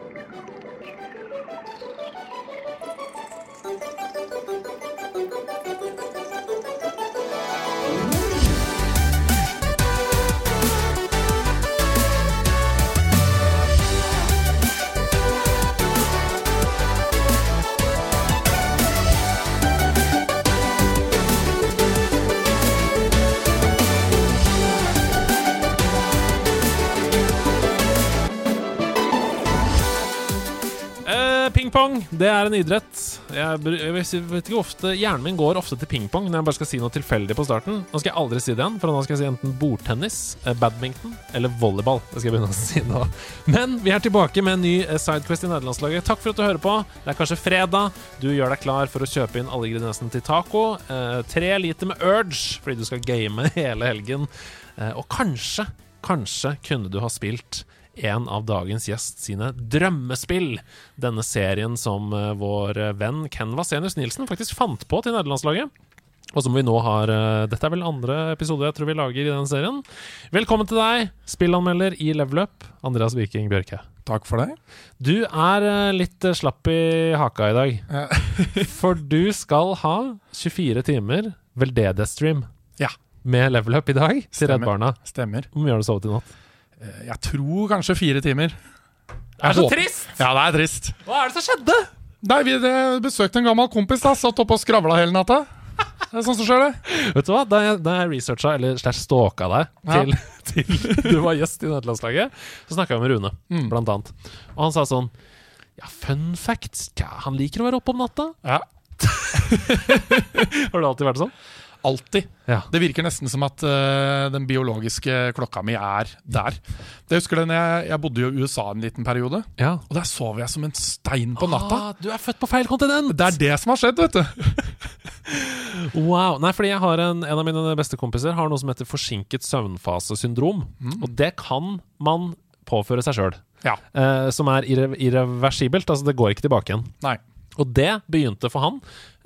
Thank you. Det er en idrett. Jeg, jeg vet ikke ofte Hjernen min går ofte til pingpong når jeg bare skal si noe tilfeldig på starten. Nå skal jeg aldri si det igjen, for nå skal jeg si enten bordtennis, eh, badminton eller volleyball. Det skal jeg begynne å si nå. Men vi er tilbake med en ny eh, Sidequest i nederlandslaget. Takk for at du hører på. Det er kanskje fredag. Du gjør deg klar for å kjøpe inn alle ingrediensene til taco. Eh, tre liter med Urge fordi du skal game hele helgen. Eh, og kanskje, kanskje kunne du ha spilt en av dagens gjest sine drømmespill. Denne serien som eh, vår eh, venn Ken Vasenius Nilsen faktisk fant på til nederlandslaget. Og som vi nå har eh, Dette er vel andre episode jeg tror vi lager i den serien. Velkommen til deg, spillanmelder i Level Up, Andreas Viking Bjørke. Takk for det. Du er litt slapp i haka i dag. Ja. For du skal ha 24 timer veldedighetsstream Ja. med Level Up i dag til Redd Barna. Stemmer. Hvor mye har du sovet i natt? Eh, Jeg tror kanskje fire timer. Det er så håper- trist! Ja, det er trist. Hva er det som skjedde? Nei, Vi besøkte en gammel kompis. da Satt oppe og skravla hele natta. Det er sånn som skjer, det. Vet du hva, Da jeg, da jeg researcha, eller slash stalka deg Ja. til, til du var gjest i nederlandslaget, så snakka jeg med Rune, Mm. blant annet. Og han sa sånn Ja, fun facts ja, Han liker å være oppe om natta. Ja, Har det alltid vært sånn? Alltid. Ja. Det virker nesten som at uh, den biologiske klokka mi er der. Jeg husker det jeg, jeg bodde jo i USA en liten periode, ja. og der sov jeg som en stein på natta. Ah, du er født på feil kontinent! Det er det som har skjedd, vet du. Wow. Nei, fordi jeg har en, en av mine beste kompiser har noe som heter forsinket søvnfasesyndrom. Og det kan man påføre seg sjøl. Ja. Uh, som er irre irreversibelt. Altså, det går ikke tilbake igjen. Nei. Og det begynte for han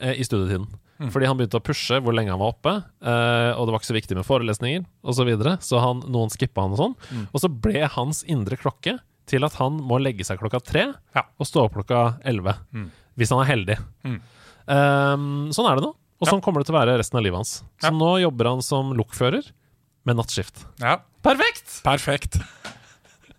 eh, i studietiden. Fordi han begynte å pushe hvor lenge han var oppe, eh, og det var ikke så viktig med forelesninger osv. Så, videre, så han, noen skippa han og sånn. Og så ble hans indre klokke til at han må legge seg klokka tre Ja. og stå opp klokka elleve. Hvis han er heldig. Mm. Eh, sånn er det nå. Og sånn kommer det til å være resten av livet hans. Så Ja. nå jobber han som lokfører med nattskift. Ja. Perfekt! Perfekt.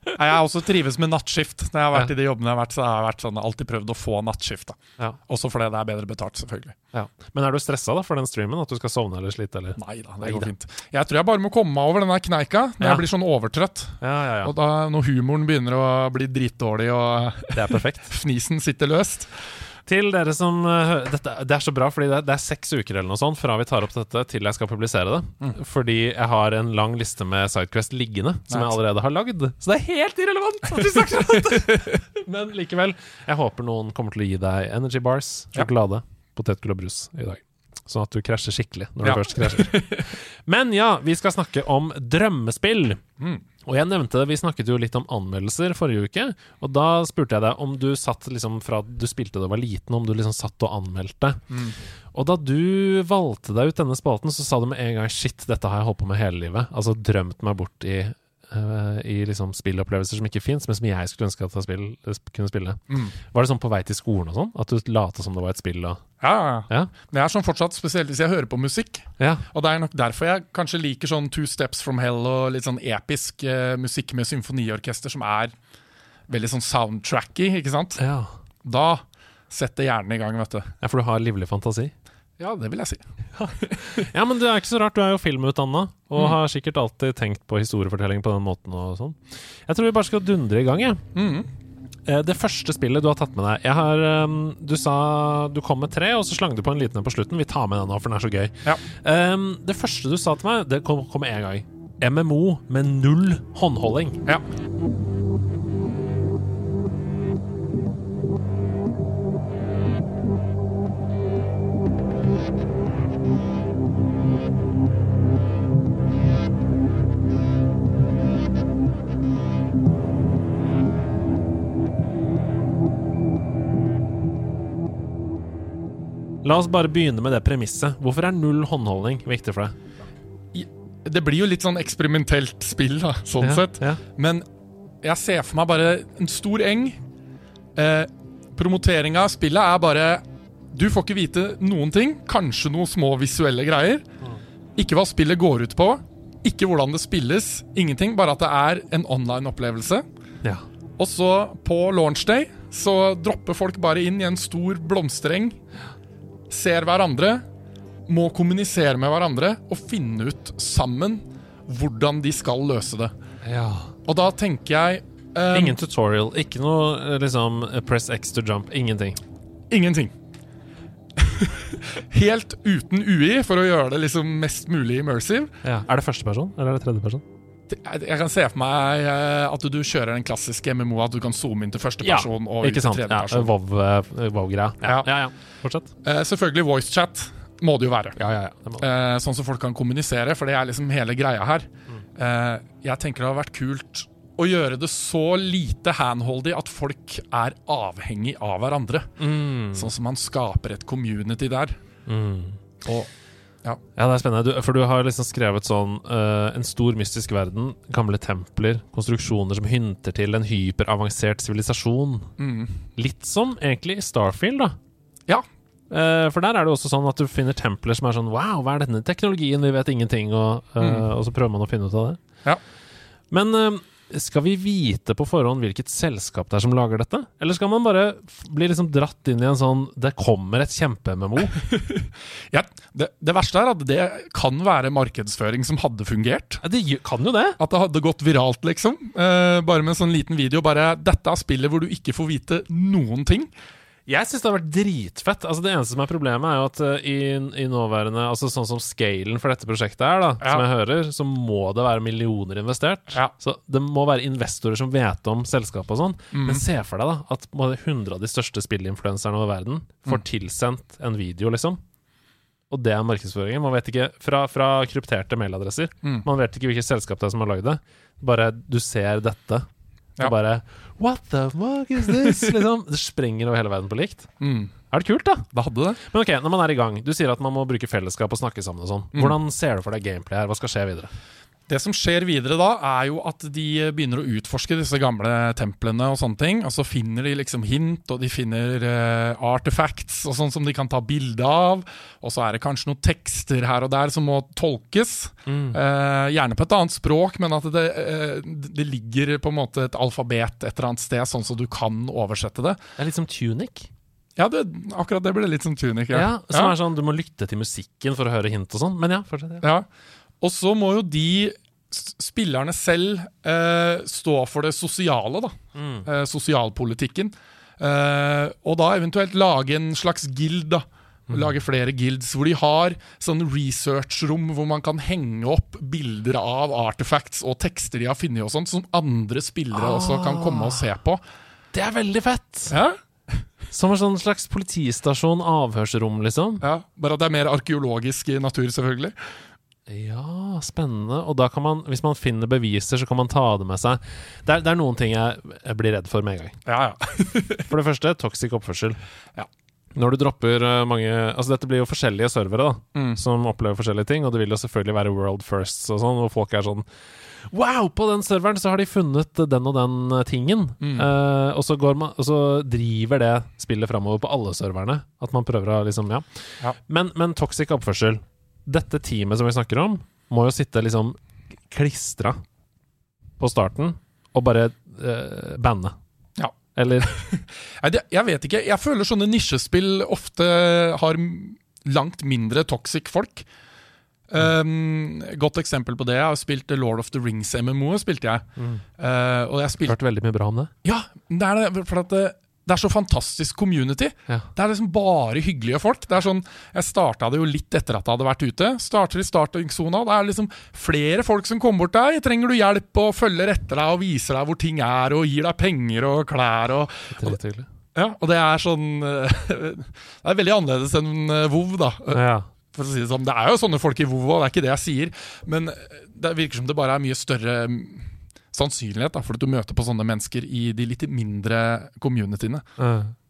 Jeg har også trives med nattskift. Når jeg har vært Ja. i de jobbene jeg har vært, så har jeg vært sånn, alltid prøvd å få nattskift. Ja. Også fordi det er bedre betalt, selvfølgelig. Ja. Men er du stressa for den streamen? At du skal sovne eller slite? Eller? Nei da, det går fint. Jeg tror jeg bare må komme meg over den kneika når jeg blir sånn overtrøtt. Ja, ja, ja. Og da, når humoren begynner å bli dritdårlig og fnisen sitter løst. Til dere som eh, dette, Det er så bra, fordi det, det er seks uker eller noe sånt fra vi tar opp dette til jeg skal publisere det. Fordi jeg har en lang liste med Sidequest liggende, som jeg allerede har lagd. Så det er helt irrelevant at vi snakker om det! Men likevel, jeg håper noen kommer til å gi deg Energy Bars, Ja. sjokolade, potetgull og brus i dag. Sånn at du krasjer skikkelig når Ja. du først krasjer. Men ja, vi skal snakke om drømmespill. Mm. Og jeg nevnte det, Vi snakket jo litt om anmeldelser forrige uke. Og da spurte jeg deg om du satt liksom fra du spilte da du var liten, om du liksom satt og anmeldte. Mm. Og da du valgte deg ut denne spalten, så sa du med en gang shit, dette har jeg holdt på med hele livet. Altså drømt meg bort i, eh, i liksom spillopplevelser som ikke fins, men som jeg skulle ønske at jeg spill, kunne spille. Mm. Var det sånn på vei til skolen og sånn? At du lata som det var et spill? Og, Ja, ja, jeg er sånn fortsatt, spesielt hvis jeg hører på musikk. Ja. Og det er nok derfor jeg kanskje liker sånn Two Steps From Hell og litt sånn episk uh, musikk med symfoniorkester som er veldig sånn soundtracky, ikke sant? ja. Da setter hjernen i gang, vet du. Ja, for du har livlig fantasi? Ja, det vil jeg si. Ja, men det er ikke så rart. Du er jo filmutdanna og Mm. har sikkert alltid tenkt på historiefortelling på den måten. og sånn Jeg tror vi bare skal dundre i gang. Jeg. Mhm. Eh, Det første spillet du har tatt med deg jeg har, ehm, Du sa du kom med tre, og så slang du på en liten en på slutten. Vi tar med den nå, for den er så gøy. Ja. Ehm, det første du sa til meg, det kom, kom med en gang. MMO med null håndholding. Ja. La oss bare begynne med det premisset. Hvorfor er null håndholdning viktig for deg? Det blir jo litt sånn eksperimentelt spill, da, sånn Ja, sett. ja. Men jeg ser for meg bare en stor eng Eh, promoteringa av spillet er bare Du får ikke vite noen ting. Kanskje noen små visuelle greier. Ikke hva spillet går ut på. Ikke hvordan det spilles. Ingenting. Bare at det er en online-opplevelse. Ja. Og så, på launch day, så dropper folk bare inn i en stor blomstereng. Ser hverandre. Må kommunisere med hverandre og finne ut sammen hvordan de skal løse det. ja. Og da tenker jeg um, Ingen tutorial. Ikke noe eh, liksom press X to jump. Ingenting. Ingenting. Helt uten UI for å gjøre det liksom mest mulig immersive. Ja. Er det første person, eller er det tredje person? Jeg kan se for meg eh, at du kjører den klassiske MMO, at du kan zoome inn til første Ja, person og ut til tredje tredje Ja, person. WoW-greia. WoW ja. Ja. ja, ja. Fortsett. Eh, selvfølgelig voicechat må det jo være. Ja, ja, ja. Det. Eh, sånn som folk kan kommunisere, for det er liksom hele greia her. Mm. Eh, jeg tenker det hadde vært kult å gjøre det så lite handholdy at folk er avhengig av hverandre. Mm. Sånn som man skaper et community der. Mm. Og Ja, det er spennende. Du, for du har liksom skrevet sånn uh, En stor mystisk verden, gamle templer, konstruksjoner som hinter til en hyperavansert sivilisasjon. mm, Litt som egentlig i Starfield, da. Ja. Uh, for der er det også sånn at du finner templer som er sånn Wow, hva er denne teknologien? Vi vet ingenting. Og, uh, Mm. og så prøver man å finne ut av det. Ja. Men skal vi vite på forhånd hvilket selskap det er som lager dette? Eller skal man bare bli liksom dratt inn i en sånn Det kommer et kjempe-MMO? ja, det, det verste er at det kan være markedsføring som hadde fungert. Ja, det kan jo det. At det hadde gått viralt, liksom. Eh, bare med en sånn liten video. Bare 'Dette er spillet hvor du ikke får vite noen ting'. Jeg syns det har vært dritfett. Altså Det eneste som er problemet, er jo at eh, i, i nåværende Altså Sånn som scalen for dette prosjektet er, da, Ja. som jeg hører, så må det være millioner investert. Ja. Så det må være investorer som vet om selskapet og sånn. Men se for deg da at på 100 av de største spillinfluenserne over verden får tilsendt en video, liksom. Og det er markedsføringen. Man vet ikke Fra, fra krypterte mailadresser. Mm. Man vet ikke hvilket selskap det er som har lagd det. Bare du ser dette. Ja. Og bare What the fuck is this? liksom. Det sprenger over hele verden på likt. Mm. Er det kult, da? Det hadde det. Men ok, når man er i gang, du sier at man må bruke fellesskap og snakke sammen og sånn. Hvordan ser du for deg gameplay her? Hva skal skje videre? Det som skjer videre da, er jo at de begynner å utforske disse gamle templene og sånne ting. Og så finner de liksom hint, og de finner uh, artifacts og sånn som de kan ta bilde av. Og så er det kanskje noen tekster her og der som må tolkes. Eh, gjerne på et annet språk, men at det, uh, det ligger på en måte et alfabet et eller annet sted, sånn så du kan oversette det. Det er litt som Tunic. Ja, det, akkurat det ble litt som Tunic. Ja, ja som er sånn, Du må lytte til musikken for å høre hint og sånn. Men ja, fortsett. Ja. Ja. Og så må jo de spillerne selv eh, stå for det sosiale, da. Eh, sosialpolitikken. Eh, og da eventuelt lage en slags guild, da. Lage flere guilds hvor de har sånn researchrom hvor man kan henge opp bilder av artifacts og tekster de har funnet, og sånt, som andre spillere også kan komme og se på. Det er veldig fett! Ja? Som en sånn slags politistasjon, avhørsrom, liksom. ja, Bare at det er mer arkeologisk i natur, selvfølgelig. Ja, spennende. Og da kan man, hvis man finner beviser, så kan man ta det med seg. Det er, det er noen ting jeg, jeg blir redd for med en gang. Ja, ja. For det første, toxic oppførsel. Ja. Når du dropper eh, mange Altså Dette blir jo forskjellige servere da Mm. som opplever forskjellige ting, og det vil jo selvfølgelig være world firsts og sånn, hvor folk er sånn Wow, på den serveren så har de funnet den og den eh, tingen. Mm. Uh, og, så går man, og så driver det spillet framover på alle serverne. At man prøver å liksom Ja. Ja. Men, men toxic oppførsel Dette teamet som vi snakker om, må jo sitte liksom klistra på starten og bare uh, banne. Ja. Eller jeg vet ikke. Jeg føler sånne nisjespill ofte har langt mindre toxic folk. Um, godt eksempel på det. Jeg har spilt Lord of the Rings MMO. spilte jeg. Uh, og jeg spilte Hørt veldig mye bra om det. Ja, det er det. For at det, det er så fantastisk community. Ja. Det er liksom bare hyggelige folk. Det er sånn, Jeg starta det jo litt etter at jeg hadde vært ute. Starter i startingssona. Det er liksom flere folk som kommer bort deg. Trenger du hjelp og følger etter deg og viser deg hvor ting er og gir deg penger og klær. og Drithyggelig. ja, og det er sånn Det er veldig annerledes enn Vov, da. Ja. For å si Det sånn. Det er jo sånne folk i Vov òg, det er ikke det jeg sier. Men det virker som det bare er mye større sannsynlighet da, for at du møter på sånne mennesker i de litt mindre communityene.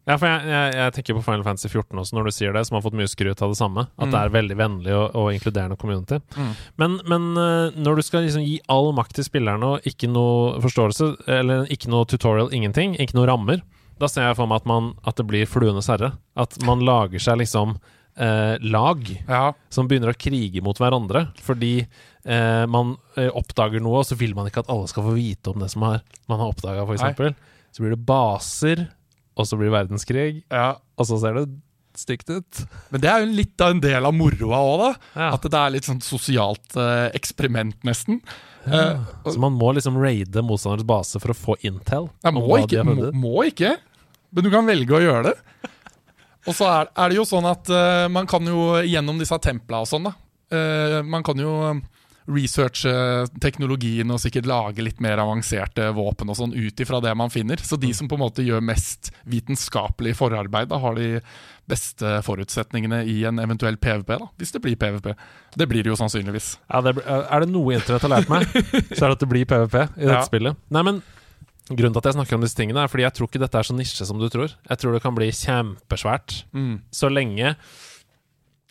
Ja, for jeg, jeg, jeg tenker på Final Fantasy 14 også, når du sier det, som har fått mye skryt av det samme. At Mm. det er veldig vennlig og, og inkluderende community. Mm. Men, men eh, når du skal liksom gi all makt til spillerne og ikke noe forståelse, eller ikke noe tutorial, ingenting, ikke noe rammer, Da ser jeg for meg at, man, at det blir fluenes herre. At man lager seg liksom eh, lag Ja, som begynner å krige mot hverandre. Fordi eh, man eh, oppdager noe, og så vil man ikke at alle skal få vite om det som har, man har oppdaga, f.eks. Så blir det baser, og så blir det verdenskrig, ja. og så ser det stygt ut. Men det er jo litt av en del av moroa òg, da. Ja. At det er litt sånn sosialt eh, eksperiment, nesten. Eh, Så man må liksom raide motstanders base for å få intel. Jeg må ikke, må, må ikke, men du kan velge å gjøre det. Og så er, er det jo sånn at uh, man kan jo gjennom disse templa og sånn, da Uh, Man kan jo researche teknologien og sikkert lage litt mer avanserte våpen og sånn ut ifra det man finner. Så de som på en måte gjør mest vitenskapelig forarbeid, da har de beste forutsetningene i en eventuell PVP, da, hvis det blir PVP. Det blir det jo sannsynligvis. Ja, det, blir- er det noe internett har lært meg, så er det at det blir PVP i dette Ja. spillet. Nei, men Grunnen til at jeg snakker om disse tingene, er fordi jeg tror ikke dette er så nisje som du tror. Jeg tror det kan bli kjempesvært. Mm. Så lenge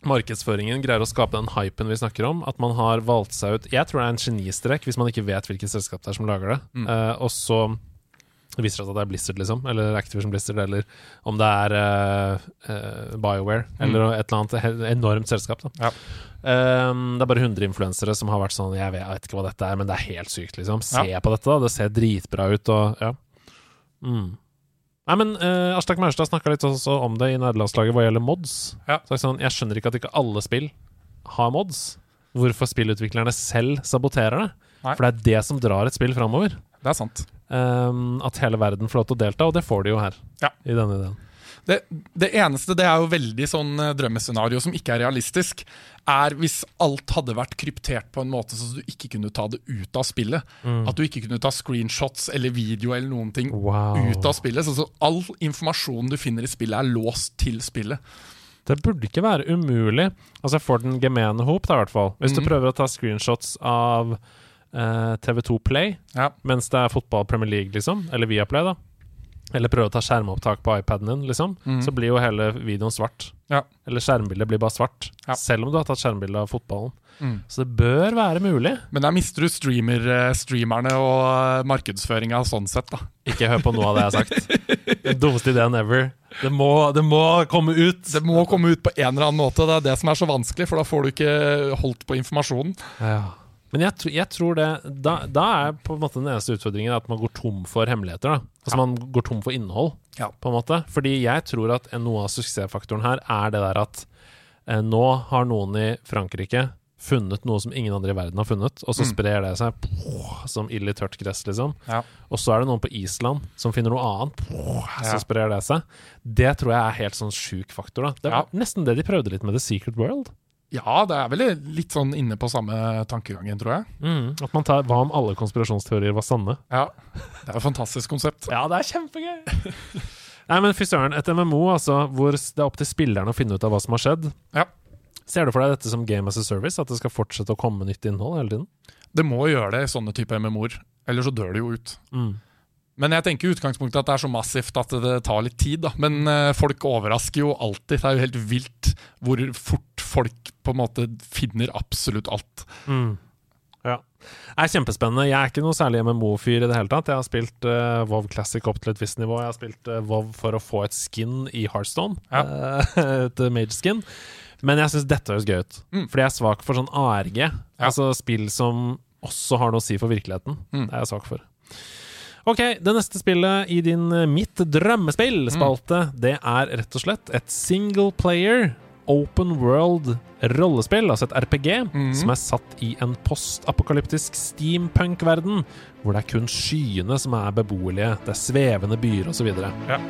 markedsføringen greier å skape den hypen vi snakker om, at man har valgt seg ut Jeg tror det er en genistrek hvis man ikke vet hvilket selskap det er som lager det. Mm. Uh, og så viser det seg at det er Blizzard, liksom, eller Activision Blizzard, eller om det er uh, uh, BioWare, eller et eller annet enormt selskap. Mm. Ja. Um, det er bare 100 influensere som har vært sånn Jeg vet, ikke hva dette er, men det er helt sykt, liksom. Se på dette, da. Det ser dritbra ut, og ja. Mm. Nei, men uh, Aslak Maurstad snakka litt også om det i nederlandslaget hva gjelder mods. Ja. Så jeg, sånn, jeg skjønner ikke at ikke alle spill har mods. Hvorfor spillutviklerne selv saboterer det. Nei. For det er det som drar et spill framover. Det er sant. Um, at hele verden får lov til å delta, og det får de jo her. Ja. I denne ideen. Det, det eneste, det er jo veldig sånn eh, drømmescenario som ikke er realistisk, er hvis alt hadde vært kryptert på en måte så du ikke kunne ta det ut av spillet. At du ikke kunne ta screenshots eller video eller noen ting Wow. ut av spillet. Så, så all informasjonen du finner i spillet, er låst til spillet. Det burde ikke være umulig. Altså for den gemene hop, da, i hvert fall. Hvis du Mhm. prøver å ta screenshots av eh, TV2 Play Ja. mens det er fotball Premier League, liksom, eller Viaplay, da, eller prøve å ta skjermopptak på iPaden din, liksom, Mm. så blir jo hele videoen svart. Ja. Eller skjermbildet blir bare svart, Ja. selv om du har tatt skjermbilde av fotballen. Mm. Så det bør være mulig. Men der mister du streamer, eh, streamerne og eh, markedsføringa sånn sett, da. Ikke hør på noe av det jeg har sagt. Den dummeste ideen ever. Det må, det må komme ut! Det må komme ut på en eller annen måte. Det er det som er så vanskelig, for da får du ikke holdt på informasjonen. Ja. Men jeg, jeg tror det da, da er på en måte den eneste utfordringen at man går tom for hemmeligheter. da Altså man går tom for innhold, Ja. på en måte. Fordi jeg tror at noe av suksessfaktoren her er det der at eh, nå har noen i Frankrike funnet noe som ingen andre i verden har funnet, og så Mm. sprer det seg poh, som ild i tørt gress, liksom. Ja. Og så er det noen på Island som finner noe annet, poh, så Ja. sprer det seg. Det tror jeg er helt sånn sjuk faktor. da Det er Ja. nesten det de prøvde litt med The Secret World. Ja, det er vel litt sånn inne på samme tankegangen, tror jeg. At man tar Hva om alle konspirasjonsteorier var sanne? Ja, Det er et fantastisk konsept. Ja, det er kjempegøy! Nei, men fy søren, et MMO altså, hvor det er opp til spillerne å finne ut av hva som har skjedd. Ja. Ser du for deg dette som game as a service? At det skal fortsette å komme nytt innhold hele tiden? Det må gjøre det i sånne type MMO-er, ellers så dør det jo ut. Mm. Men jeg tenker i utgangspunktet at det er så massivt at det tar litt tid. da. Men eh, folk overrasker jo alltid. Det er jo helt vilt hvor fort folk på en måte finner absolutt alt. Mm. Ja. Det er kjempespennende. Jeg er ikke noe særlig MMO-fyr i det hele tatt. Jeg har spilt uh, WoW Classic opp til et visst nivå. Jeg har spilt uh, WoW for å få et skin i Heartstone. Ja. Uh, et mage-skin. Men jeg syns dette høres gøy ut. Mm. Fordi jeg er svak for sånn ARG. Altså spill som også har noe å si for virkeligheten. Mm. Det er jeg svak for. Ok, Det neste spillet i din Mitt drømmespill-spalte, det er rett og slett et single player open world rollespill, altså et RPG, mm. som er satt i en postapokalyptisk steampunk-verden, hvor det er kun skyene som er beboelige, det er svevende byer osv. Ja.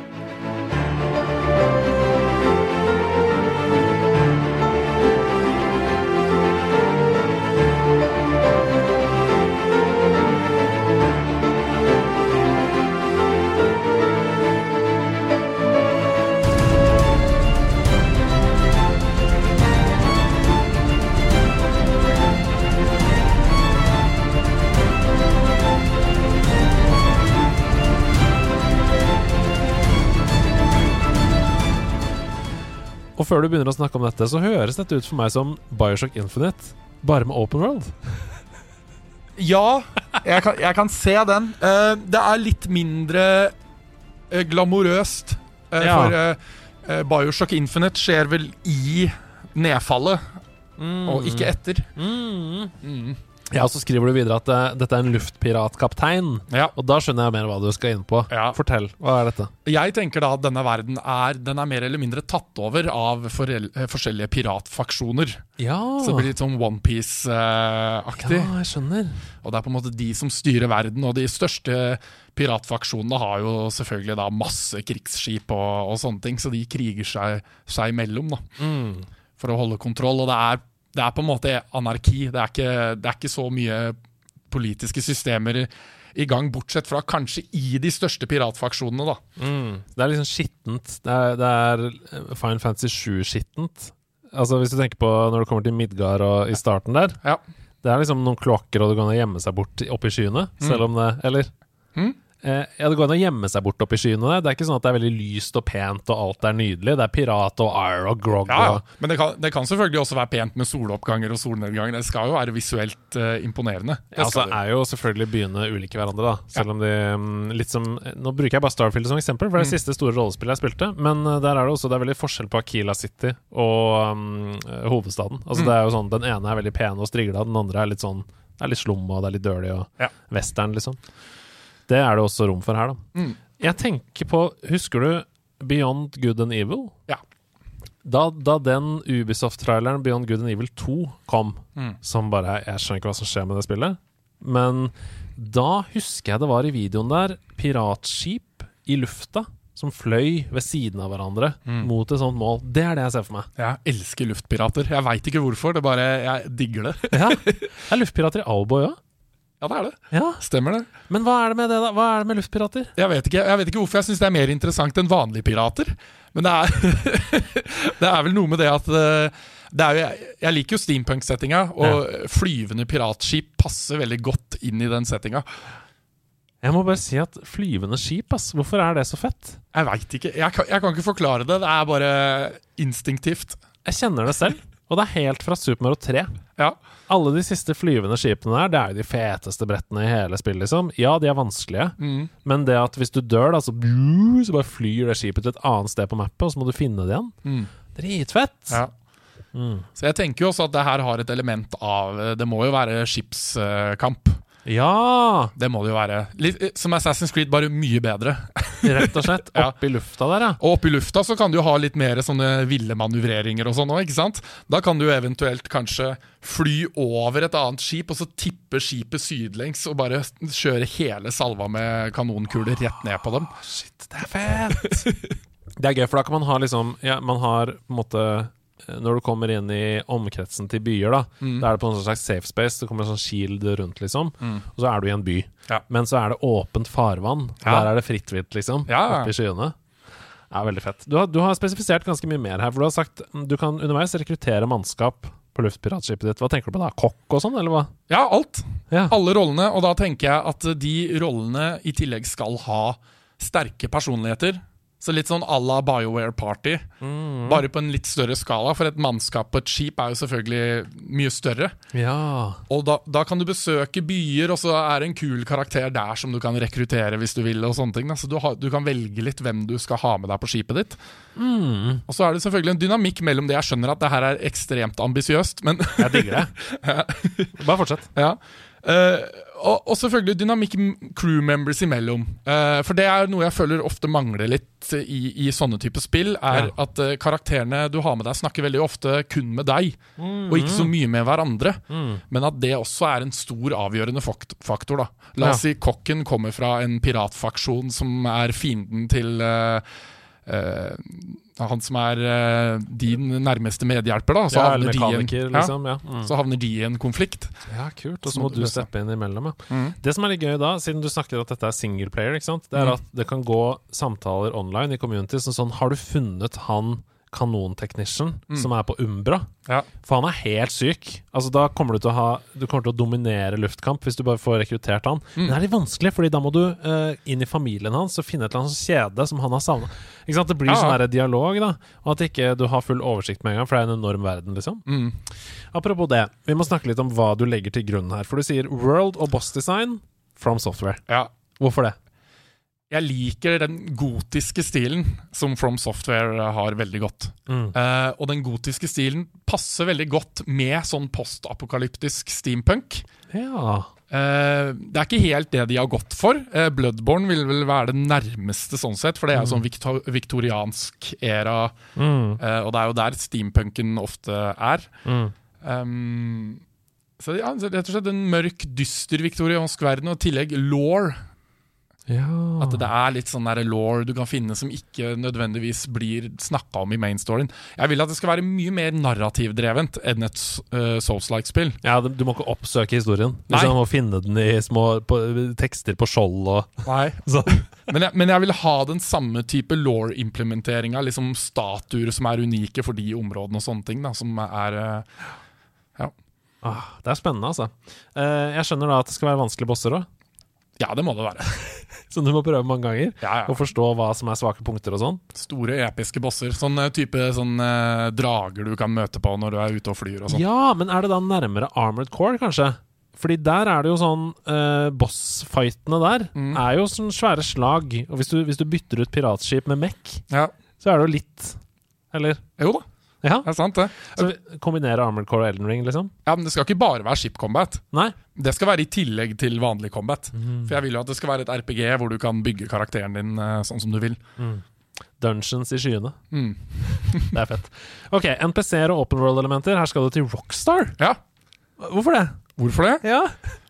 Og før du begynner å snakke om dette, så høres dette ut for meg som Bioshock Infinite, bare med open world. Ja, jeg kan, jeg kan se den. Uh, det er litt mindre uh, glamorøst. Uh, Ja. For Bioshock Infinite skjer vel i nedfallet, og ikke etter. Mm. Mm. Ja, og så skriver du videre at uh, dette er en luftpiratkaptein. Ja. Og da skjønner jeg mer hva du skal inn på. Ja. Fortell. Hva er dette? Jeg tenker da at denne verden er, den er mer eller mindre tatt over av eh, forskjellige piratfaksjoner. Ja. Så det blir litt sånn Onepiece-aktig. ja, jeg skjønner. Og det er på en måte de som styrer verden. Og de største piratfaksjonene har jo selvfølgelig da masse krigsskip og, og sånne ting, så de kriger seg, seg imellom da, Mm. for å holde kontroll. Og det er, det er på en måte anarki. Det er ikke, det er ikke så mye politiske systemer i, gang, bortsett fra kanskje i de største piratfaksjonene, da. Mm. Det er liksom skittent. Det er, det er eh, Fine Fantasy 7-skittent. Altså Hvis du tenker på når du kommer til Midgard og i starten der. Ja. Det er liksom noen kloakker, og du kan gjemme seg bort opp i skyene. Selv om det Eller? Mm. Eh, ja, det går an å gjemme seg bort opp i skyene. der. Det er ikke sånn at det er veldig lyst og pent og alt er nydelig. Det er pirat og ir og grog Ja, ja. Men det kan, det kan selvfølgelig også være pent med soloppganger og solnedganger. Det skal jo være visuelt eh, imponerende. Det Ja, altså er jo selvfølgelig byene ulike hverandre, da. Selv om de mm, litt som Nå bruker jeg bare Starfield som eksempel, for det er det siste store rollespillet jeg spilte. Men eh, der er det også det er veldig forskjell på Akila City og mm, eh, hovedstaden. Altså Mm. det er jo sånn Den ene er veldig pen og strigla, den andre er litt sånn Det er litt slum og det er litt dirty og Ja. western, liksom. Det er det også rom for her, da. Mm. Jeg tenker på Husker du Beyond Good and Evil? Ja. Da, da den Ubisoft-traileren Beyond Good and Evil 2 kom, Mm. som bare Jeg skjønner ikke hva som skjer med det spillet, men da husker jeg det var i videoen der piratskip i lufta som fløy ved siden av hverandre Mm. mot et sånt mål. Det er det jeg ser for meg. Jeg elsker luftpirater. Jeg veit ikke hvorfor, det bare jeg digger det. Ja, Det er luftpirater i Alboy òg. Ja, det er det. Ja. Stemmer det. Men hva er det med det, da? Hva er det med luftpirater? Jeg vet ikke, jeg vet ikke hvorfor jeg syns det er mer interessant enn vanlige pirater. Men det er, det er vel noe med det at eh, det jo, jeg, liker jo steampunk-settinga, og flyvende piratskip passer veldig godt inn i den settinga. Jeg må bare si at flyvende skip, ass. Hvorfor er det så fett? Jeg veit ikke. Jeg kan, jeg kan ikke forklare det. Det er bare instinktivt. Jeg kjenner det selv, og det er helt fra Super Mario 3. Ja. Alle de siste flyvende skipene der, det er jo de feteste brettene i hele spillet, liksom. Ja, de er vanskelige, Mm. men det at hvis du dør, da, så, så bare flyr det skipet til et annet sted på mappet, og så må du finne det igjen. Mm. Dritfett! ja. Mm. Så jeg tenker jo også at det her har et element av Det må jo være skipskamp. Ja! Det må det jo være. Litt, eh, som Assassin's Creed, bare mye bedre. Rett og slett. Ja. I lufta der, ja. Og opp i lufta så kan du ha litt mer sånne ville manøvreringer og sånn òg, ikke sant? Da kan du eventuelt kanskje fly over et annet skip, og så tippe skipet sydlengs og bare kjøre hele salva med kanonkuler rett ned på dem. Shit, det er fett! det er gøy, for da kan man ha liksom ja, Man har på en måte når du kommer inn i omkretsen til byer, da, Mm. da er det på en slags safe space. Det kommer en sånn shield rundt, liksom. Mm. Og så er du i en by. Ja. Men så er det åpent farvann. Ja. Der er det fritt vilt, liksom. Ja, Oppi skyene. Ja, veldig fett. Du har, du har spesifisert ganske mye mer her. For du har sagt mm, du kan underveis rekruttere mannskap på luftpiratskipet ditt. Hva tenker du på da? Kokk og sånn, eller hva? Ja, alt. Ja. Alle rollene. Og da tenker jeg at de rollene i tillegg skal ha sterke personligheter. Så litt sånn à la BioWare Party, Mm. bare på en litt større skala. For et mannskap på et skip er jo selvfølgelig mye større. ja. Og da, da kan du besøke byer, og så er det en kul karakter der som du kan rekruttere hvis du vil. og sånne ting. da. Så du, har, du kan velge litt hvem du skal ha med deg på skipet ditt. Mm. Og så er det selvfølgelig en dynamikk mellom det. Jeg skjønner at det her er ekstremt ambisiøst, men Jeg digger det. Bare fortsett. ja. Eh, og, og selvfølgelig dynamikk crew members imellom. Eh, for det er noe jeg føler ofte mangler litt i, i sånne type spill. Er Ja. at eh, karakterene du har med deg, snakker veldig ofte kun med deg, og ikke så mye med hverandre. Mm. Men at det også er en stor avgjørende faktor. da La oss si kokken kommer fra en piratfaksjon som er fienden til uh, eh, han som er uh, din nærmeste medhjelper. da Så, Ja, havner, de en, ja, liksom. Ja. Mm. så havner de i en konflikt. Ja, kult. Og Så må må du steppe inn imellom, ja. Mm. Det som er litt gøy da, siden du snakker at dette er single player, ikke sant? det er Mm. at det kan gå samtaler online i community som sånn Har du funnet han kanontechnician Mm. som er på Umbra? Ja. For han er helt syk. Altså Da kommer du til å ha Du kommer til å dominere luftkamp hvis du bare får rekruttert han. Mm. Men det er litt vanskelig, Fordi da må du uh, inn i familien hans og finne et eller annet kjede som han har savna. Det blir Ja, sånn dialog, da. Og at ikke du har full oversikt med en gang, for det er en enorm verden, liksom. Mm. Apropos det, vi må snakke litt om hva du legger til grunn her. For du sier world og boss design from software. ja. Hvorfor det? Jeg liker den gotiske stilen som From Software har veldig godt. Mm. Uh, og den gotiske stilen passer veldig godt med sånn postapokalyptisk steampunk. Ja. Uh, det er ikke helt det de har gått for. Uh, Bloodborne vil vel være det nærmeste, sånn sett, for det er sånn viktor viktoriansk era. Mm. og det er jo der steampunken ofte er. Mm. Um, så ja, rett og slett en mørk, dyster viktoriansk verden, og i tillegg law. Ja. At det er litt sånn law du kan finne som ikke nødvendigvis blir snakka om i mainstoryen. Jeg vil at det skal være mye mer narrativdrevent enn et uh, Souls-like-spill. ja, du du må ikke oppsøke historien. Nei. må finne den i små på, tekster på skjold og Nei. Men jeg, men jeg vil ha den samme type law-implementeringa. Liksom statuer som er unike for de områdene og sånne ting. Da, som er eh, Ah, det er spennende, altså. Uh, jeg skjønner da at det skal være vanskelige bosser òg, Ja, det må det være. så du må prøve mange ganger. Ja, Og forstå hva som er svake punkter og sånn. Store, episke bosser. Sånn eh, type sånn, eh, drager du kan møte på når du er ute og flyr og sånn. Ja, men er det da nærmere Armored Core, kanskje? Fordi der er det jo sånn eh, Bossfightene der Mm. er jo sånn svære slag. Og hvis du, hvis du bytter ut piratskip med mekk, Ja. så er det jo litt Eller? Jo da, Ja. det er sant det. Så vi kombinerer Armored Core og Elden Ring, liksom? Ja, Men det skal ikke bare være ship combat. Nei? Det skal være i tillegg til vanlig combat. Mm. For jeg vil jo at det skal være et RPG hvor du kan bygge karakteren din eh, sånn som du vil. Mm. Dungeons i skyene. Mm. Det er fett. Ok, NPC-er og open world-elementer. Her skal du til Rockstar. Ja, Hvorfor det? hvorfor det? Ja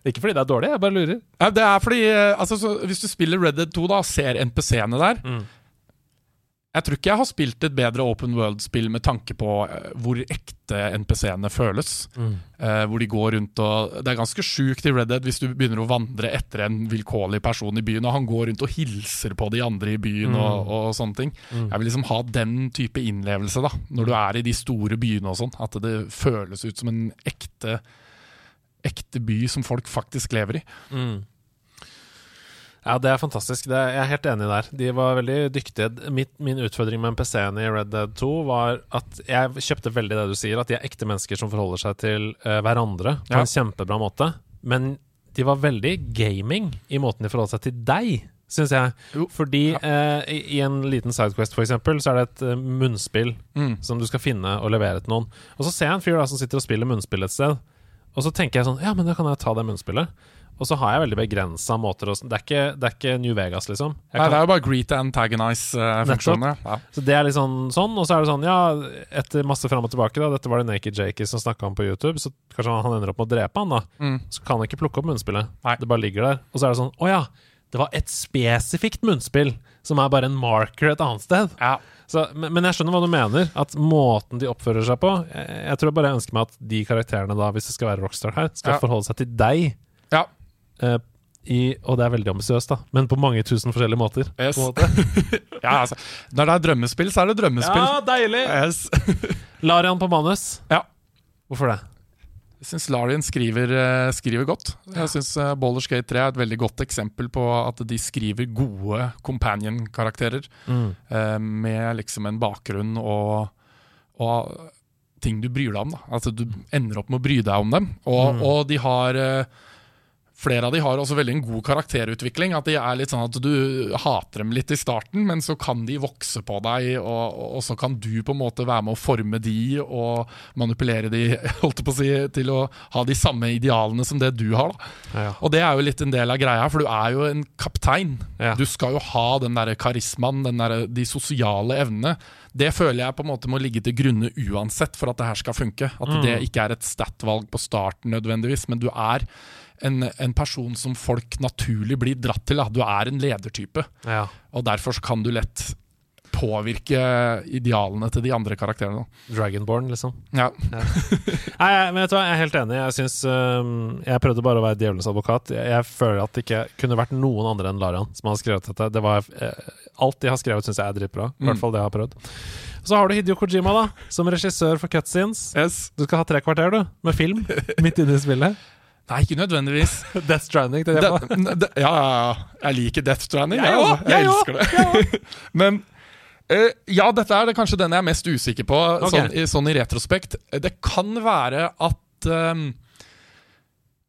Ikke fordi det er dårlig, jeg bare lurer. Ja, det er fordi eh, altså, så, Hvis du spiller Red Dead 2 da, og ser NPC-ene der Mm. Jeg tror ikke jeg har spilt et bedre open world-spill med tanke på eh, hvor ekte NPC-ene føles. Eh, hvor de går rundt og Det er ganske sjukt i Red Dead hvis du begynner å vandre etter en vilkårlig person i byen, og han går rundt og hilser på de andre i byen og, og sånne ting. Mm. Jeg vil liksom ha den type innlevelse da når du er i de store byene og sånn. At det føles ut som en ekte Ekte by som folk faktisk lever i. Mm. Ja, det er fantastisk. Det er, jeg er helt enig der. De var veldig dyktige. Mitt, min utfordring med NPC-en i Red Dead 2 var at jeg kjøpte veldig det du sier, at de er ekte mennesker som forholder seg til uh, hverandre på Ja. en kjempebra måte. Men de var veldig gaming i måten de forholdt seg til deg, syns jeg. Jo. Fordi eh, i, i en liten Sidequest, eksempel, så er det et uh, munnspill Mm. som du skal finne og levere til noen. Og så ser jeg en fyr da som sitter og spiller munnspill et sted, og så tenker jeg sånn Ja, men da kan jeg ta det munnspillet. Og så har jeg veldig begrensa måter å det er, ikke, det er ikke New Vegas, liksom. Jeg Nei, kan, det er jo bare greet and antagonize-funksjoner. ja. så det er litt sånn, sånn, og så er det sånn Ja, etter masse fram og tilbake, da dette var det Naked Jakey som snakka om på YouTube, så kanskje han, han ender opp med å drepe han, da. Mm. Så kan han ikke plukke opp munnspillet. Nei. Det bare ligger der. Og så er det sånn Å ja, det var et spesifikt munnspill som er bare en marker et annet sted. Ja. Så, men, men jeg skjønner hva du mener. At måten de oppfører seg på Jeg, jeg tror bare jeg ønsker meg at de karakterene, da hvis det skal være Rockstar her, skal Ja. forholde seg til deg. Eh, i, og det er veldig ambisiøst, da, men på mange tusen forskjellige måter. Yes. Måte. ja altså, når det er drømmespill, så er det drømmespill. Ja, deilig! Yes. Larian på manus. Ja. Hvorfor det? Jeg syns Larian skriver, eh, skriver godt. Jeg syns uh, Baldur's Gate 3 er et veldig godt eksempel på at de skriver gode companion-karakterer. eh, med liksom en bakgrunn og, og ting du bryr deg om. Da. Altså Du ender opp med å bry deg om dem. Og, Mm. og de har eh, Flere av de har også veldig en god karakterutvikling. At de er litt sånn at Du hater dem litt i starten, men så kan de vokse på deg, og, og så kan du på en måte være med å forme de og manipulere de holdt på å si, til å ha de samme idealene som det du har. Da. Ja. Og det er jo litt en del av greia, for du er jo en kaptein. Ja. Du skal jo ha den der karismaen, den der, de sosiale evnene. Det føler jeg på en måte må ligge til grunne uansett for at det her skal funke. At Mm. det ikke er et stat-valg på starten nødvendigvis, men du er en, en person som folk naturlig blir dratt til. Da. Du er en ledertype, ja. og derfor så kan du lett påvirke idealene til de andre karakterene. Dragonborn, liksom. Ja. Nei, jeg, men vet du hva, jeg er helt enig. Jeg synes, um, jeg prøvde bare å være djevelens advokat. Jeg, jeg føler at det ikke kunne vært noen andre enn Larian som har skrevet dette. Det var, eh, alt de har skrevet, syns jeg er dritbra. I Mm. hvert fall det jeg har prøvd. Så har du Hidio Kojima, da, som regissør for cutscenes. Yes. Du skal ha tre kvarter, du, med film midt inne i spillet. Nei, ikke nødvendigvis. Death Stranding. Det, det, det, ja. Jeg liker Death Stranding. Jeg ja, jeg jeg elsker det. Men uh, ja, dette er det kanskje den jeg er mest usikker på, okay. sånn, i, sånn i retrospekt. Det kan være at um,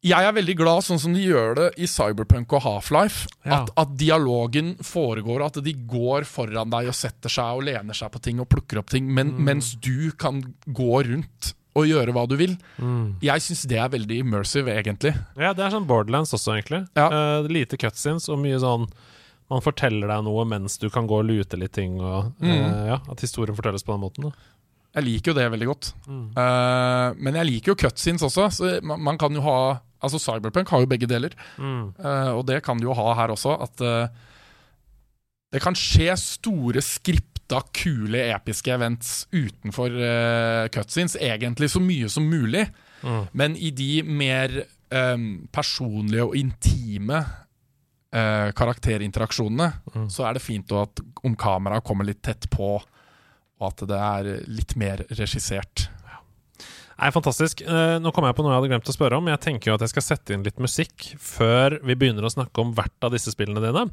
jeg er veldig glad, sånn som de gjør det i Cyberpunk og Half-Life, Ja. at, at dialogen foregår, at de går foran deg og setter seg og lener seg på ting og plukker opp ting, men, mens du kan gå rundt og gjøre hva du vil. Jeg syns det er veldig immersive, egentlig. Ja, det er sånn Borderlands også, egentlig. Ja. Uh, lite cutscenes og mye sånn Man forteller deg noe mens du kan gå og lute litt ting, og eh, ja, at historien fortelles på den måten. Da. Jeg liker jo det veldig godt. Eh, men jeg liker jo cutscenes også. Så man, man kan jo ha Altså Cyberpunk har jo begge deler, Mm. Og det kan du jo ha her også. At det kan skje store skripta, kule, episke events utenfor uh, cutscenes. Egentlig så mye som mulig. Mm. Men i de mer um, personlige og intime uh, karakterinteraksjonene, Mm. så er det fint at om kameraet kommer litt tett på, og at det er litt mer regissert. Nei, fantastisk. Eh, nå kom jeg på noe jeg hadde glemt å spørre om. Jeg tenker jo at jeg skal sette inn litt musikk før vi begynner å snakke om hvert av disse spillene dine.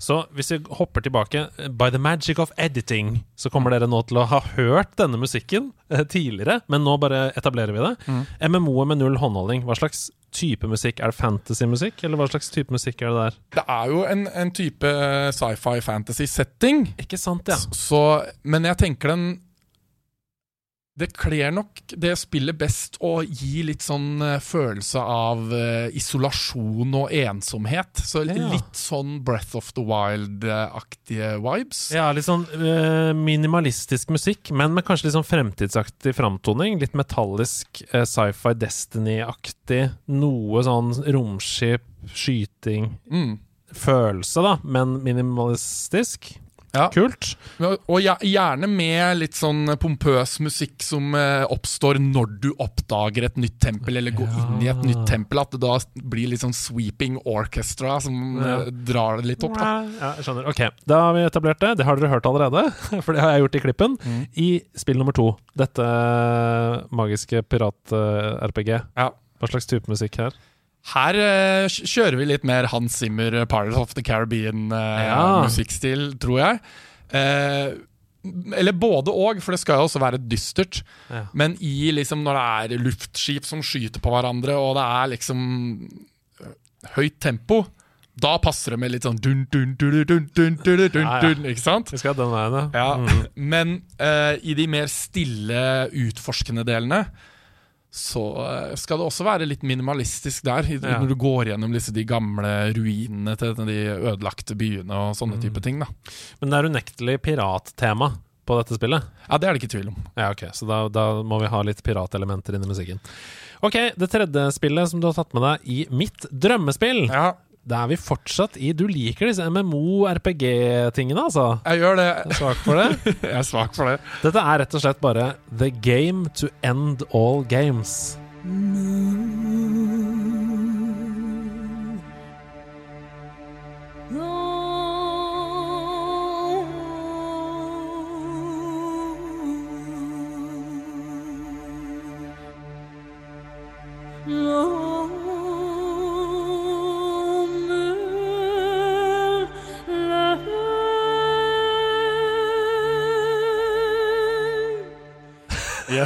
Så hvis vi hopper tilbake eh, By the magic of editing, så kommer dere nå til å ha hørt denne musikken eh, tidligere, men nå bare etablerer vi det. MMO-et med null håndholdning, hva slags type musikk? Er det fantasymusikk, eller hva slags type musikk er det der? Det er jo en, en type sci-fi fantasy-setting, Ikke sant, ja. så Men jeg tenker den det kler nok det spillet best å gi litt sånn eh, følelse av eh, isolasjon og ensomhet. Så litt sånn Breath of the Wild-aktige vibes. Ja, litt sånn eh, minimalistisk musikk, men med kanskje litt sånn fremtidsaktig framtoning. Litt metallisk, sci-fi Destiny-aktig. Noe sånn romskip, skyting Mm. Følelse, da, men minimalistisk. Ja. Kult. Og gjerne med litt sånn pompøs musikk som eh, oppstår når du oppdager et nytt tempel, eller går inn i et nytt tempel. At det da blir litt sånn sweeping orchestra som Ja. eh, drar det litt opp. da Ja, jeg skjønner. Ok, da har vi etablert det. Det har dere hørt allerede, for det har jeg gjort i klippen. Mm. I spill nummer to, dette magiske pirat-RPG. Ja. Hva slags type musikk her? Her uh, kjører vi litt mer Hans Zimmer, eh, Pirates of the Caribbean-musikkstil, tror jeg. Uh, eller både og, for det skal jo også være dystert. Ja. Men i liksom når det er luftskip som skyter på hverandre, og det er liksom høyt tempo, da passer det med litt sånn dun, dun, dun, dun, dun, dun, dun, Ja, ja. dun, Ikke sant? Vi skal den veien, Ja, Mm. Men uh, i de mer stille, utforskende delene så eh, skal det også være litt minimalistisk der. Ja. Når du går gjennom disse, de gamle ruinene til de ødelagte byene og Mm. sånne type ting. da Men det er unektelig pirattema på dette spillet. Ja, Det er det ikke tvil om. Ja, ok, Så da, da må vi ha litt piratelementer inn i musikken. Ok, det tredje spillet som du har tatt med deg i mitt drømmespill. Ja, Da er vi fortsatt i Du liker disse MMO-RPG-tingene, altså? jeg gjør det. Jeg er svak for det. Jeg er svak for det. Dette er rett og slett bare The Game to End All Games.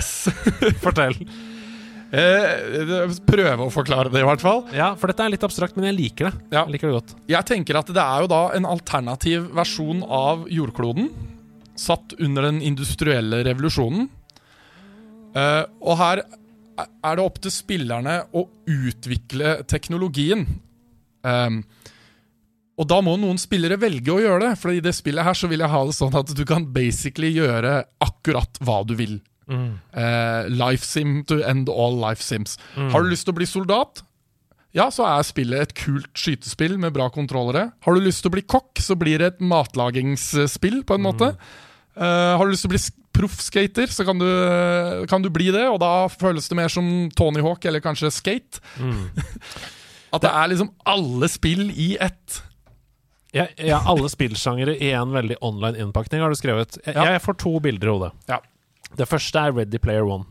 Yes. Fortell. Eh, prøve å forklare det, i hvert fall. Ja, for dette er litt abstrakt, men jeg liker det. Ja. Jeg liker det godt. Jeg tenker at det er jo da en alternativ versjon av jordkloden, satt under den industrielle revolusjonen. Eh, og her er det opp til spillerne å utvikle teknologien. Um, og da må noen spillere velge å gjøre det, for i det spillet her så vil jeg ha det sånn at du kan basically gjøre akkurat hva du vil. Eh, life sim to end all life sims. Har du lyst til å bli soldat? Ja, så er spillet et kult skytespill med bra kontrollere. Har du lyst til å bli kokk, så blir det et matlagingsspill, på en måte. Uh, har du lyst til å bli proffskater, så kan du, kan du bli det, og da føles det mer som Tony Hawk eller kanskje Skate. At det er liksom alle spill i ett. Ja, ja, alle spillsjangere i en veldig online innpakning, har du skrevet. Jeg, Ja. jeg får to bilder i hodet. Ja. Det første er Ready Player One.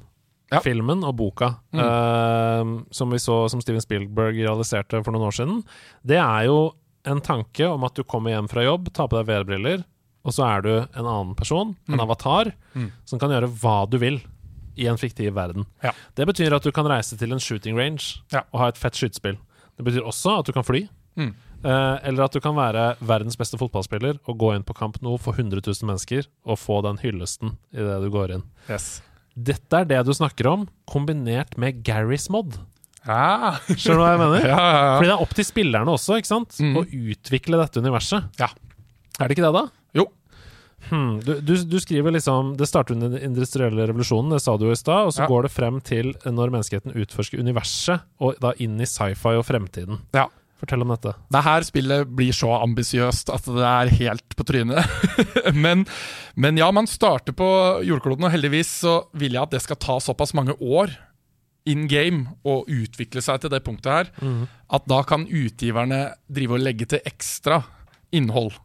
Ja. Filmen og boka eh, som vi så som Steven Spielberg realiserte for noen år siden. Det er jo en tanke om at du kommer hjem fra jobb, tar på deg VR-briller, og så er du en annen person, en avatar, som kan gjøre hva du vil i en fiktiv verden. Ja. Det betyr at du kan reise til en shooting range Ja. og ha et fett skytespill. Det betyr også at du kan fly. Mm. Eh, eller at du kan være verdens beste fotballspiller og gå inn på Camp Nou for 100 000 mennesker og få den hyllesten idet du går inn. Yes. Dette er det du snakker om, kombinert med Garys mod. Ah. Skjønner du hva jeg mener? ja, ja, Fordi det er opp til spillerne også, ikke sant? Mm. Å utvikle dette universet. Ja. Er det ikke det, da? Jo. Hmm. Du, du, du skriver liksom Det starter under den industrielle revolusjonen, det sa du jo i stad, og så Ja. går det frem til når menneskeheten utforsker universet, og da inn i sci-fi og fremtiden. Ja. Fortell om dette. Det her spillet blir så ambisiøst at det er helt på trynet. men, men ja, man starter på jordkloden, og heldigvis så vil jeg at det skal ta såpass mange år in game å utvikle seg til det punktet her, at da kan utgiverne drive og legge til ekstra innhold.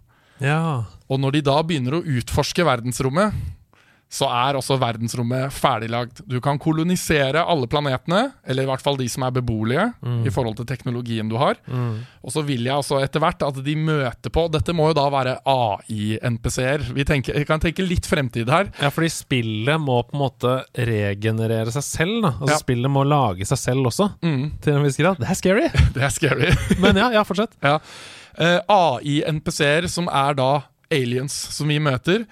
Ja. Og når de da begynner å utforske verdensrommet, så er også verdensrommet ferdiglagd. Du kan kolonisere alle planetene, eller i hvert fall de som er beboelige, i forhold til teknologien du har. Og så vil jeg også etter hvert at de møter på Dette må jo da være AI-NPC-er. Vi, vi kan tenke litt fremtid her. ja, fordi spillet må på en måte regenerere seg selv. Da. Altså Ja. Spillet må lage seg selv også, Mm, til en viss grad. Det er scary! det er scary. Men ja, ja fortsett. ja. Uh, AI-NPC-er som er da aliens som vi møter.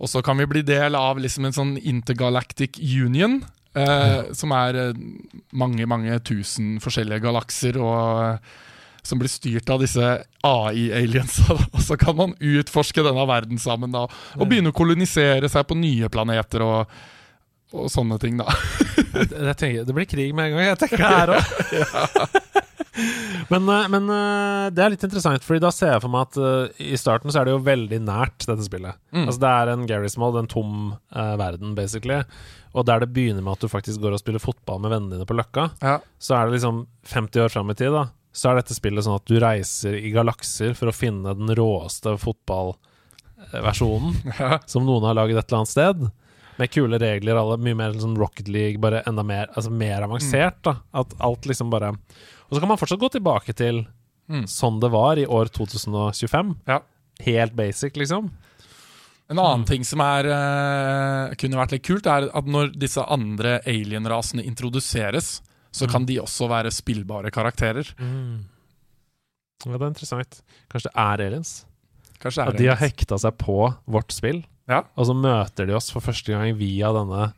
Og så kan vi bli del av liksom en sånn intergalactic union. Eh, Som er eh, mange, mange tusen forskjellige galakser. Og eh, som blir styrt av disse AI-aliensa. Og så kan man utforske denne verden sammen da, og begynne å kolonisere seg på nye planeter og, og sånne ting. da Jeg, jeg tenker, det blir krig med en gang. Jeg tenker her òg. Men eh, men eh, det er litt interessant, Fordi da ser jeg for meg at uh, i starten så er det jo veldig nært, dette spillet. Mm. Altså Det er en Gary's Mod, en tom uh, verden, basically. Og der det begynner med at du faktisk går og spiller fotball med vennene dine på Løkka, Ja. så er det liksom 50 år fram i tid, da. Så er dette spillet sånn at du reiser i galakser for å finne den råeste fotballversjonen Ja. som noen har laget et eller annet sted. Med kule regler, alle, mye mer sånn Rocket League, bare enda mer, altså mer avansert. da At alt liksom bare Og så kan man fortsatt gå tilbake til Mm. sånn det var i år 2025. Ja. Helt basic, liksom. En annen ting som er, uh, kunne vært litt kult, er at når disse andre alien-rasene introduseres, så kan de også være spillbare karakterer. Ja, det er interessant. Kanskje det er aliens? Kanskje det At det de er har hekta seg på vårt spill, Ja. og så møter de oss for første gang via denne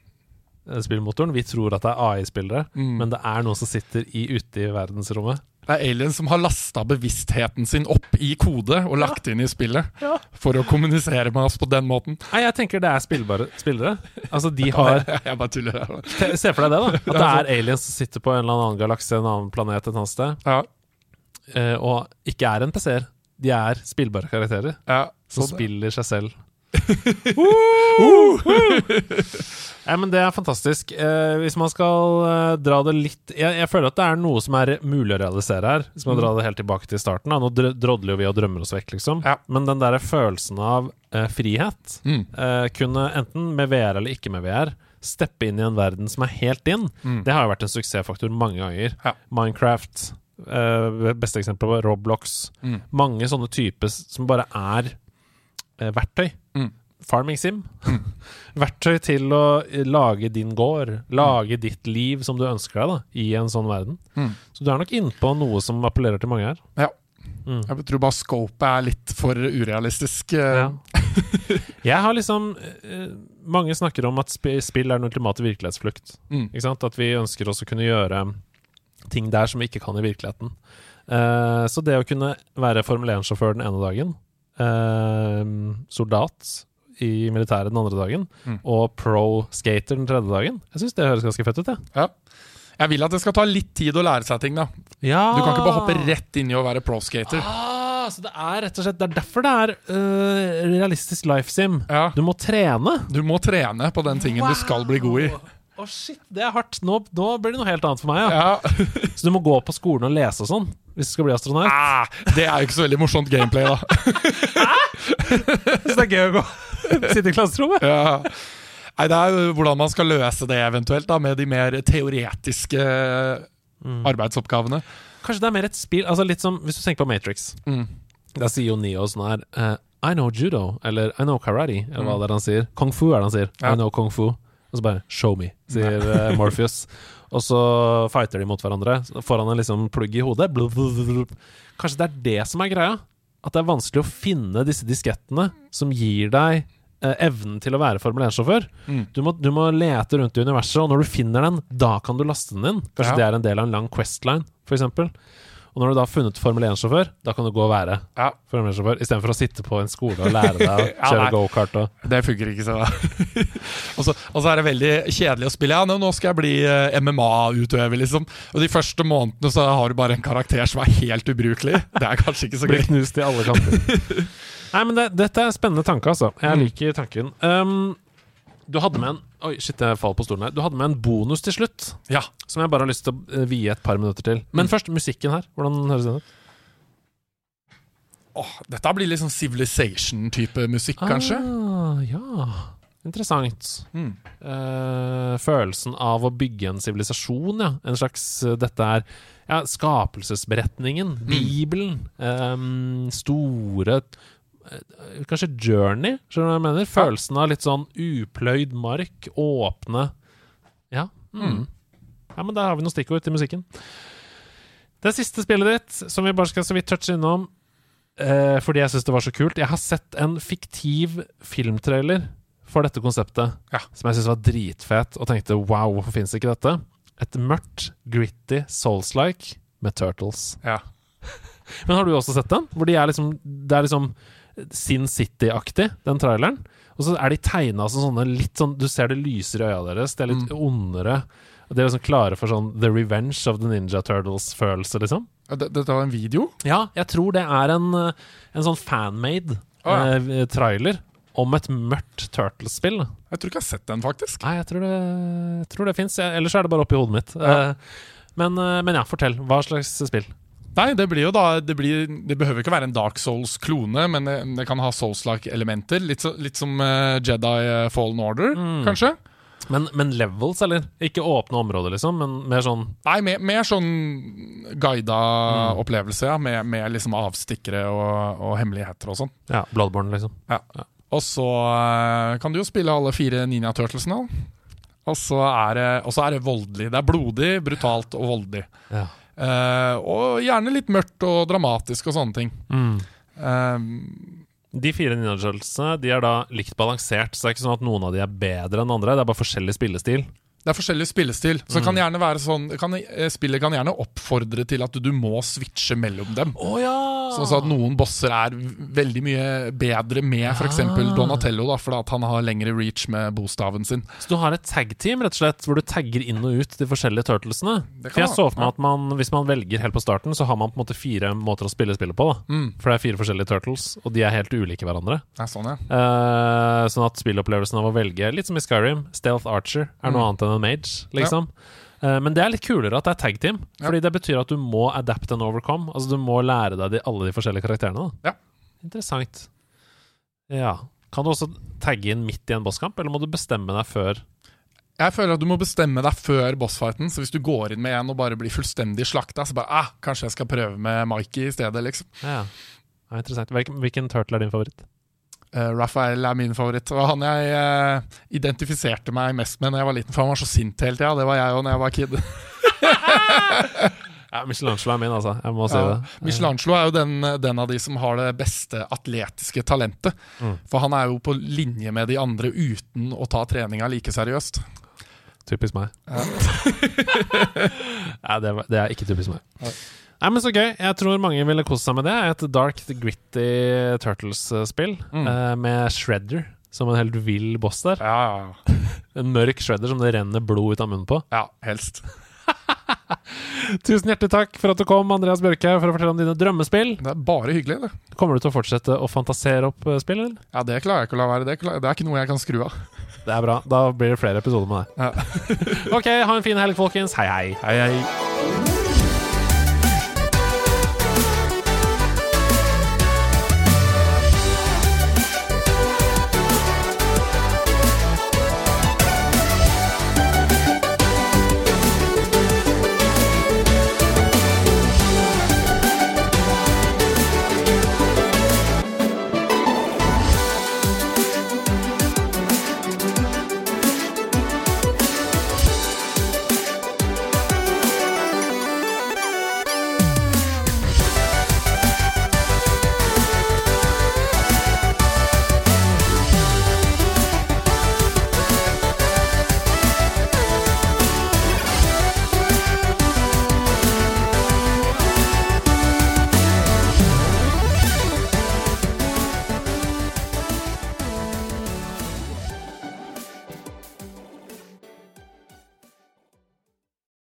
spillmotoren. Vi tror at det er AI-spillere, Mm. men det er noen som sitter i, ute i verdensrommet. Det er aliens som har lasta bevisstheten sin opp i kode og lagt inn i spillet Ja. for å kommunisere med oss på den måten. Nei, jeg tenker det er spillbare spillere. Altså, de har Jeg bare tuller. Se for deg det, da. At det er aliens som sitter på en eller annen galakse, en annen planet et annet sted, Ja, eh, og ikke er NPC-er. De er spillbare karakterer ja. som spiller seg selv. Nei, men Det er fantastisk. Eh, hvis man skal eh, dra det litt jeg, jeg føler at det er noe som er mulig å realisere her. Hvis man drar det helt tilbake til starten. Da. Nå dr drodler jo vi og drømmer oss vekk, liksom. Ja. Men den der følelsen av eh, frihet, Mm. eh, kunne enten med VR eller ikke med VR, steppe inn i en verden som er helt din, Mm. det har jo vært en suksessfaktor mange ganger. Ja. Minecraft, eh, beste eksempel på Roblox. Mm. Mange sånne typer som bare er eh, verktøy. Mm. Farming sim. verktøy til å lage din gård, lage ditt liv som du ønsker deg da, i en sånn verden. Mm. Så du er nok innpå noe som appellerer til mange her. Ja. Mm. Jeg tror bare scopet er litt for urealistisk. eh. Ja. Jeg har liksom eh, Mange snakker om at spill er den ultimate virkelighetsflukt. Mm. Ikke sant? At vi ønsker oss å kunne gjøre ting der som vi ikke kan i virkeligheten. Uh, så det å kunne være Formel 1-sjåfør den ene dagen, uh, soldat i militæret den andre dagen, Mm. og pro-skater den tredje dagen Jeg syns det høres ganske fett ut, jeg. Ja. Jeg vil at det skal ta litt tid å lære seg ting. da Ja. Du kan ikke bare hoppe rett inn i å være pro-skater. Ah, så det er rett og slett Det er derfor det er uh, realistisk life sim. Ja, Du må trene. Du må trene på den tingen du skal bli god i. Å, shit, det er hardt. Nå, nå blir det noe helt annet for meg. Ja. Ja. Så du må gå på skolen og lese og sånn hvis du skal bli astronaut. Ah, det er jo ikke så veldig morsomt gameplay, da. Hæ? Så det er gøy å gå sitte i klasserommet. Ja. Nei, Det er jo hvordan man skal løse det eventuelt, da med de mer teoretiske arbeidsoppgavene. Kanskje det er mer et spill Altså litt som Hvis du tenker på Matrix. Mm. Da sier jo Neo sånn her uh, I know judo, eller I know karate, eller hva det er han sier. Kung fu er det han sier. Ja. I know kung fu. Og så bare 'show me', sier uh, Morpheus. Og så fighter de mot hverandre. Så får han en liksom plugg i hodet. Blub, blub, blub. Kanskje det er det som er greia? At det er vanskelig å finne disse diskettene som gir deg eh, evnen til å være Formel 1-sjåfør. Mm. Du, du må lete rundt i universet, og når du finner den, da kan du laste den inn. Kanskje Ja. det er en del av en lang Questline, f.eks. Og når du da har funnet Formel 1-sjåfør, da kan du gå og være Ja, Formel 1-sjåfør istedenfor å sitte på en skole og lære deg å kjøre ja, gokart og det funker ikke sånn. og, så, og så er det veldig kjedelig å spille. Ja, nå, skal jeg bli eh, MMA-utøver, liksom. Og de første månedene så har du bare en karakter som er helt ubrukelig. Det er kanskje ikke så blir knust i alle kanter. Nei, men det, dette er spennende tanke, altså. Jeg Mm. liker tanken. Um, du hadde med en Oi, shit, jeg faller på stolen her. Du hadde med en bonus til slutt, Ja. som jeg bare har lyst til å eh, vie et par minutter til. Men Mm. først musikken her. Hvordan høres den ut? Åh, dette blir litt sånn Civilization-type musikk, kanskje. Ah, ja. Interessant. Mm. Eh, følelsen av å bygge en sivilisasjon, ja. En slags eh, Dette er ja, skapelsesberetningen, Mm. Bibelen, ehm, store eh, Kanskje Journey, skjønner du hva jeg mener? Følelsen av litt sånn upløyd mark, åpne Ja. Mm. Mm. Ja, men der har vi noen stikkord til musikken. Det siste spillet ditt, som vi bare skal så vidt touche innom, eh, fordi jeg syns det var så kult Jeg har sett en fiktiv filmtrailer for dette konseptet Ja. som jeg syns var dritfet, og tenkte wow, hvorfor fins ikke dette? Et mørkt, gritty, souls-like med turtles. Ja. Men har du også sett den? Hvor de er liksom Det er liksom Sin City-aktig, den traileren. Og så er de tegna som sånne litt sånn Du ser det lyser i øya deres, det er litt ondere. Og De er liksom klare for sånn The Revenge of the Ninja Turtles-følelse, liksom. Dette var en video? Ja, jeg tror det er en, eh, en sånn fanmade Å, ja. eh, trailer om et mørkt Turtles-spill. Jeg tror ikke jeg har sett den, faktisk. Nei, jeg tror det, jeg tror det fins. Ellers er det bare oppi hodet mitt. Ja. Eh, Men, eh, men ja, fortell. Hva slags spill? Nei, det blir jo da Det, blir, det behøver ikke være en Dark Souls-klone, men det, det kan ha Souls-like-elementer. Litt, så, litt som uh, Jedi eh, Fallen Order, Mm. kanskje? Men, men levels, eller? Ikke åpne områder, liksom, men mer sånn Nei, mer, mer sånn guida Mm. opplevelse, ja. Med, med liksom avstikkere og, og hemmeligheter og sånn. ja, Bloodborne, liksom. Og så eh, kan du jo spille alle fire Ninja Turtlesene. Og så er, er det voldelig. Det er blodig, brutalt og voldelig. Ja. Eh, og gjerne litt mørkt og dramatisk og sånne ting. Mm. Eh, De fire Ninja de er da likt balansert, så det er ikke sånn at noen av de er bedre enn andre. Det er bare forskjellig spillestil. Det er forskjellig spillestil. Så mm. kan gjerne være sånn kan, eh, Spillet kan gjerne oppfordre til at du, du må switche mellom dem. Oh, ja! Sånn så at noen bosser er veldig mye bedre med f.eks. Ah. Donatello, da, fordi at han har lengre reach med bostaven sin. Så du har et tag-team, rett og slett, hvor du tagger inn og ut de forskjellige turtlesene? For jeg så for meg at man, hvis man velger helt på starten, så har man på en måte fire måter å spille spillet på. da Mm, For det er fire forskjellige turtles, og de er helt ulike hverandre. er sånn, ja. Uh, sånn at spillopplevelsen av å velge, litt som i Skyrim, Stealth Archer er noe Mm. annet enn en mage, liksom. Eh, men det er litt kulere at det er tag team, Ja. fordi det betyr at du må adapt and overcome. Altså du må lære deg de, alle de forskjellige karakterene. Da. Ja. Interessant. Ja. Kan du også tagge inn midt i en bosskamp, eller må du bestemme deg før? Jeg føler at du må bestemme deg før bossfighten. Så hvis du går inn med en og bare blir fullstendig slakta, så bare ah, kanskje jeg skal prøve med Mikey i stedet, liksom. Ja. ja interessant. Hvilken, hvilken turtle er din favoritt? Uh, Raphael er min favoritt. Og han jeg uh, identifiserte meg mest med da jeg var liten, for han var så sint hele tida. Det var jeg òg da jeg var kid. Ja, Michelangelo er min, altså. Jeg må si Ja, det. Michelangelo er jo den, den av de som har det beste atletiske talentet. Mm. For han er jo på linje med de andre uten å ta treninga like seriøst. Typisk meg. Ja. Nei, det, det er ikke typisk meg. Nei. Nei, men Så gøy. Jeg tror mange ville kost seg med det. Et dark, gritty Turtles-spill Mm. uh, med Shredder som en helt vill boss der. Ja, ja, En mørk Shredder som det renner blod ut av munnen på. ja, helst. Tusen hjertelig takk for at du kom, Andreas Bjørke, for å fortelle om dine drømmespill. Det er bare hyggelig, det. Kommer du til å fortsette å fantasere opp eh, spill, eller? Ja, Det klarer jeg ikke å la være. Det, det er ikke noe jeg kan skru av. Det er bra. Da blir det flere episoder med deg. Ja. ok, ha en fin helg, folkens. Hei, hei. Hei, hei.